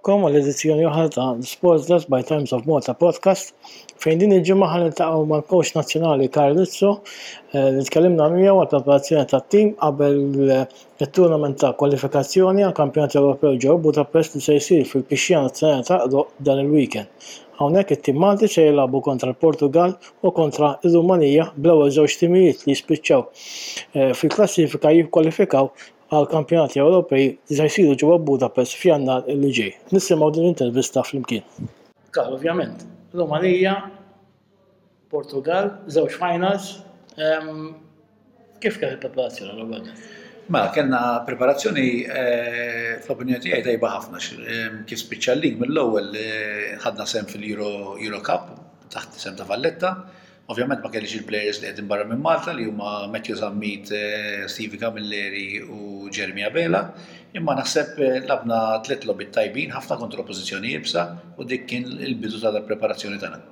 Kom għal edizzjoni oħra ta' Sports Desk by Times of Malta podcast fejn din il-ġimgħa ħan niltaqgħu mal-Coach Nazzjonali Karl Rizzo eh, li tkellimna miegħu għal preparazzjoni tat-tim qabel eh, It-tournament ta' kwalifikazzjoni għal Kampjonat Ewropew ġewwa Budapest li se jsir fil-Pixxija Nazzjonali ta' Qdoq dan il-weekend. Hawnhekk it-tim Malti se jilagħbu kontra l-Portugall u kontra r-Rumanija bl-ewwel żewġ timijiet li jispiċċaw eh, fil-klassifika jikkwalifikaw għall-Kampjonati Ewropej li se jsiru ġewwa Budapest f'Jannar li ġej. Nisimgħu din l-intervista flimkien. Kal ovvjament, Rumanija Portugal, żewġ finals, kif kienet il-preparazzjoni l-ewwel nett? Mela, kellna preparazzjoni fl-opinjoni tiegħi tajba ħafna għax kif spiċċa l-lig mill-ewwel ħadna sehem fil-Euro Euro Cup taħt l-isem ta' Valletta. Ovvjament ma kellix il-plejers li qegħdin barra minn Malta li huma Matthew Zammit, Stevie Camilleri u Jeremy Abela, imma naħseb lagħbna tliet logħbiet tajbin ħafna kontra oppożizzjoni iebsa u dik kien il-bidu tal-preparazzjoni tagħna.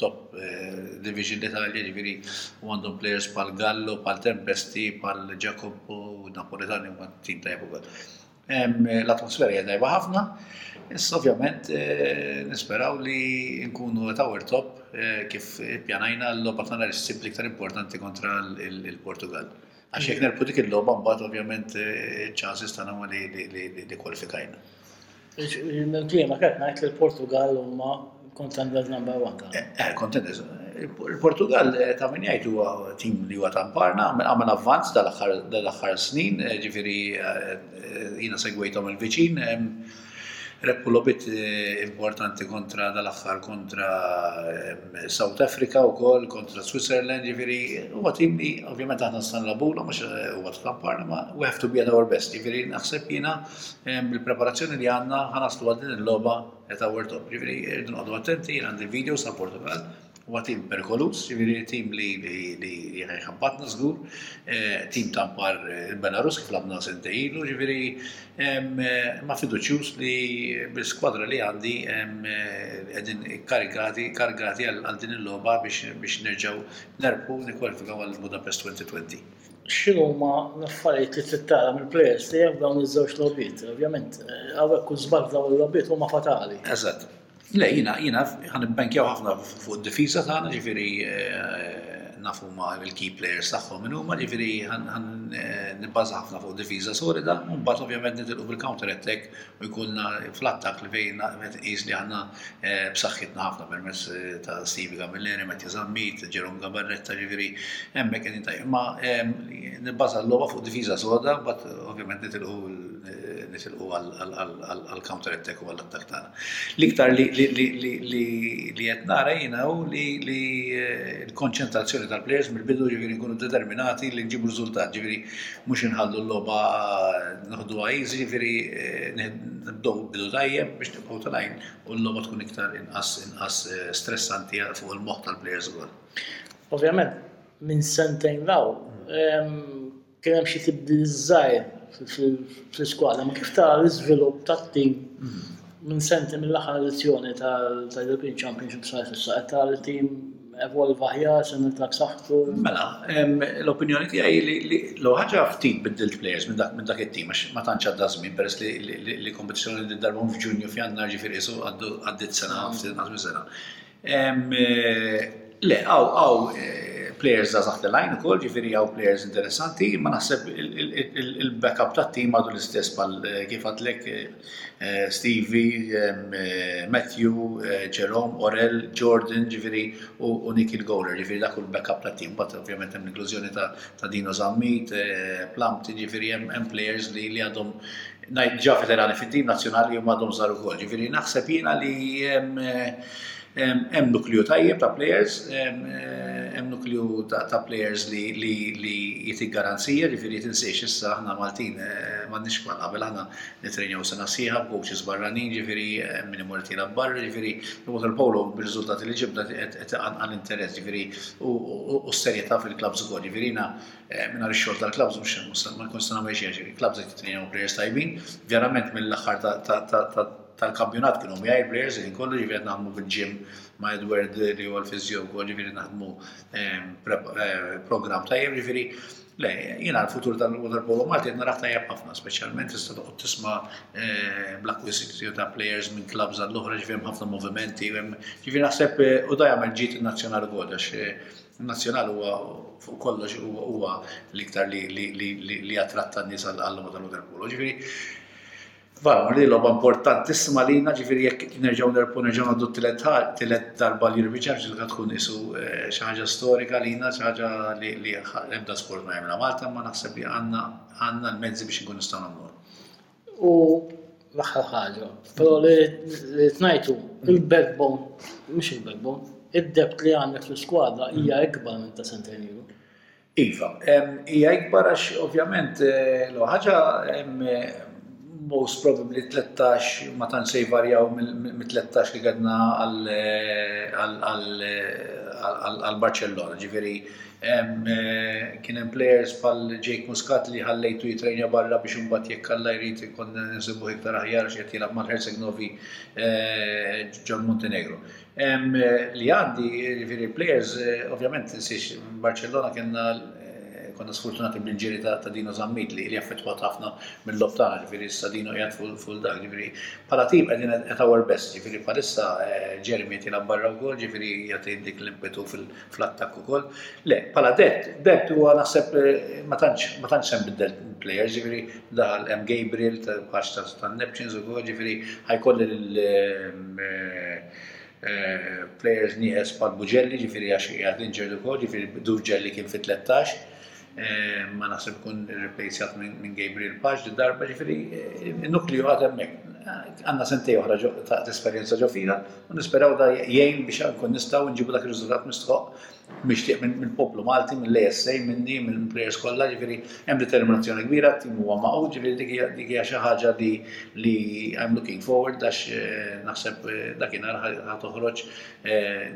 top division l-Italja, ġifieri u għandhom players pal Gallo, pal Tempesti, pal Ġakobbo u Napoletani huma tim tajjeb ukoll. L-atmosfera hija tajba ħafna, issa ovvjament eh, nisperaw li nkunu qed our top eh, kif ippjanajna l-logħba tagħna li ssib l-iktar importanti kontra l-Portugal. Għax jekk nerpu dik il-logħba mbagħad ovvjament eh, ċansis tagħna li kwalifikajna. Il-klima kħet najt li l-Portugal huma contenders number one. Eh, eh, contenders. Il-Portugal eh, ta' min jgħid huwa tim li huwa ta' mparna, għamel avvanz dal-aħħar snin, ġifieri jiena segwejthom il-viċin. Rebku lobit importanti kontra dal-aħħar kontra South Africa u kol kontra Switzerland, ġifiri, huwa tim li ovvjament aħna stan labulhom għax huwa ta' mparna, ma we have to be at our best, ġifiri naħseb jiena Bil-preparazzjoni li għandna ħa naslu għal din il-logħba qed awar top. Ġifieri irdu noqogħdu attenti, jien għandi videos ta' Portugal, huwa tim perkolus, ġifieri tim li li jħabbatna żgur, eh, tim ta' par il-Belarus kif labna sentej ilu, ġifieri ma fiduċjuż li bil-skwadra li għandi qegħdin karigati kargati għal din il-logħba biex nerġgħu nerbħu nikkwalifikaw għal Budapest 2020. x'inhuma l-affarijiet li trid tara mill-plejers tiegħek f'dawn iż-żewġ logħbiet. Ovvjament, hawnhekk kull żball f'dawn il-logħbiet huma fatali. Eżatt. Le, jiena jiena ħan ibbenkjaw ħafna fuq id-difiża tagħna, ġifieri eh, nafu ma l-key players tagħhom minn huma, ġifieri ħan eh, nibbaża ħafna fuq difiża solida, u mbagħad ovvjament nitilqu bil-counter attack u jkun fl-attakk li fejn qed iqis li aħna eh, b'saħħitna ħafna permezz eh, ta' Steve Camilleri, Mattia Zammit, Jerome Gabarretta, ġifieri hemmhekk qegħdin tajjeb. Ma ehm, nibbaża l-logħba fuq difiża soda, bat ovvjament nitilqu eh, nitilqu għall-counter attack u għall-attakk tagħna. L-iktar li qed nara jiena hu li l-konċentrazzjoni tal-players mill-bidu ġifieri nkunu determinati li nġibu riżultat, ġifieri mhux inħallu l-logħba naħduha easy, jiġifieri eh, nibdew bidu tajjeb biex nibqgħu tal-għajn u l-logħba tkun iktar inqas inqas eh, stressanti fuq il-moħħ tal-plejers ukoll. Ovvjament, minn sentejn law, kien hemm xi tibdil żgħir fl-iskwadra, ma kif ta' l-iżvilupp tat-tim mm. Minn senti mill-aħħar edizzjoni tal-European Championship sar issa qed tara tim evolva ħjar, semmi ta' b'saħħtu. Mela, l-opinjoni tiegħi li l ħaġa ftit biddilt players minn dak minn dak it-tim għax ma tantx għadda żmien peress li kompetizzjoni li darbhom f'Ġunju f'Jannar ġifieri isu għaddiet sena ftit inqas minn sena. Le, għaw, għaw eh, players za zaħt l-lajn u kol, ġifiri għaw players interessanti, ma naħseb il-backup ta' team għadu l-istess pal eh, kif għatlek eh, Stevie, Matthew, Jerome, Orel, Jordan, ġifiri u Nick il-Goler, ġifiri dak il backup ta' team, bat ovvijament hemm l-inklużjoni ta' Dino Zammit, Plumpton, ġifiri hemm players li għadhom ngħid ġa veterani fit-tim nazzjonali huma għadhom żgħar ukoll. Ġifieri naħseb jiena li hemm nukliju tajjeb ta' players, hemm nukliju ta' players li jiti garanzija, ġifieri tinsiex issa aħna Maltin eh, m'għandniex bħal qabel aħna nitrenjaw sena sħiħa b'coaches barranin, ġifieri eh, min imur tira barra, ġifieri il-Water Polo bir-riżultati li ġibna qed għal interess, ġifieri u s-serjetà fil-klabs ukoll, ġifieri Mingħajr ix-xogħol tal-klabbs mhux se nwasal, ma jkunx se nagħmel xejn għax il-klabbs qed jitrejnaw plejers tajbin. Verament mill-aħħar tal-kampjonat kienu miegħi plejers il-ħin kollu, jiġifieri qed naħdmu fil-gym ma' Edward li huwa l-fiżjo wkoll, jiġifieri naħdmu ehm, eh, programm tajjeb, jiġifieri Le, jina l-futur tal-waterpolo Malti naraħ tajjeb ħafna, speċjalment tista' toqgħod tisma' eh, Black Wizard ta' players minn clubs għall-oħra ġifieri ħafna movimenti, ġifieri naħseb eh, u da jagħmel ġid nazzjonali wkoll għax Nazzjonali huwa fuq kollox huwa l-iktar li jattratta n-nies għall-logħba tal-waterpolo. Ġifieri, Varum li logħba importantissima lina ġifieri jekk nerġgħu nerpu nerġgħu ngħaddu t-tielet darba l-European Championship li tkun isu eh, xi ħaġa storika lina, xi ħaġa li l-ebda sport ma jagħmilha Malta, ma naħseb li għandna l-mezzi biex ikun nistgħu nagħmluha. U l-aħħar ħaġa, però li tnajtu mm. il-backbone, mhux il-backbone, id-debt li għandek fl-iskwadra mm. hija ikbar minn ta' sentejn ilu. Iva, hija ikbar għax ovvjament eh, l ħaġa eh, most probably 13 ma tan se jvarjaw mit-13 li għedna għal-Barcellona, eh, ġifiri Kien hemm players bħal Jake Muscat li ħallejtu jitrejna barra biex imbagħad jekk Alla jrid ikun nsibuh iktar aħjar xi qed jilgħab mal-Herseg Novi eh, John Montenegro. Li għandi, jiġifieri players eh, ovvjament siex Barcellona kienna eh, konna sfortunati bil-ġiri ta' Dino Zammit li li affettwat ħafna mill-lob tagħna, ġifieri issa Dino qiegħed full dak, ġifieri bħala tim qegħdin at our best, ġifieri bħalissa Jeremy tilgħab barra wkoll, ġifieri jagħti dik l-impetu fil- fl-attakk ukoll. Le, bħala dett, dett huwa naħseb eh, ma tantx hemm biddel players, ġifieri daħal hemm Gabriel tal-Pax tan-Neptunes ukoll, ġifieri ħajkolli l eh, eh, players nieqes bħal Buġelli, ġifieri għax qiegħed injured ukoll, ġifieri Duġelli kien fi 13. Ma naħseb kun replacjat minn Gabriel Pax di darba ġifiri il-nukliju eh, għadem mek. Għanna sentej oħra ta' esperienza ġofina, u nisperaw da jgħin biex għankun nistaw nġibu dak il-rizultat mistħoq mixtieq minn poplu Malti, minn l-ASA, minni, minn players kollha, ġifiri hemm determinazzjoni kbira, tim huwa maqgħud, ġifiri dik hija xi ħaġa li I'm looking forward għax eh, naħseb eh, dakinhar ħa toħroġ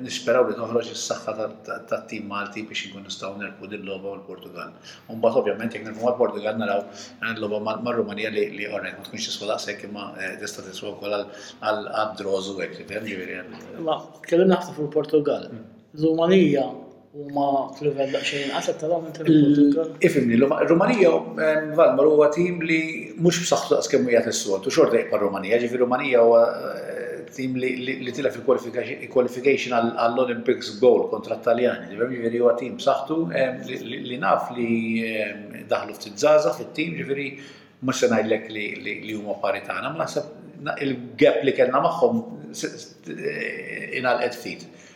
Nisperaw li toħroġ is-saħħa tat-tim Malti biex inkunu nistgħu nerbħu din logħba mal-Portugall. U mbagħad ovvjament jekk nerbħu mal-Portugall naraw eh, logħba mar-Rumanija li li orrejt ma tkunx tiswa daqshekk imma eh, tista' tiswa wkoll għal draws u hekk, ġifieri. Ma tkellimna ħafna fuq il-Portugall. Mm. Rumanija Huma f'livell daqsxejn inqas aktar hawn intellettual. Ifimni, Rumanija Valmar huwa tim li mhux b'saħħtu daqs kemm wieħed is-soltu xorta jibqa' Rumanija, ġifi Rumanija huwa eh, tim li tila fil-qualification għall-Olympics goal kontra t-Taljani, ġifieri huwa tim b'saħħtu li naf li daħlu ftit żgħażagħ fit-tim, ġifieri mhux se ngħidlek li huma paritana, ma naħseb il-gap li kellna magħhom inalqet ftit.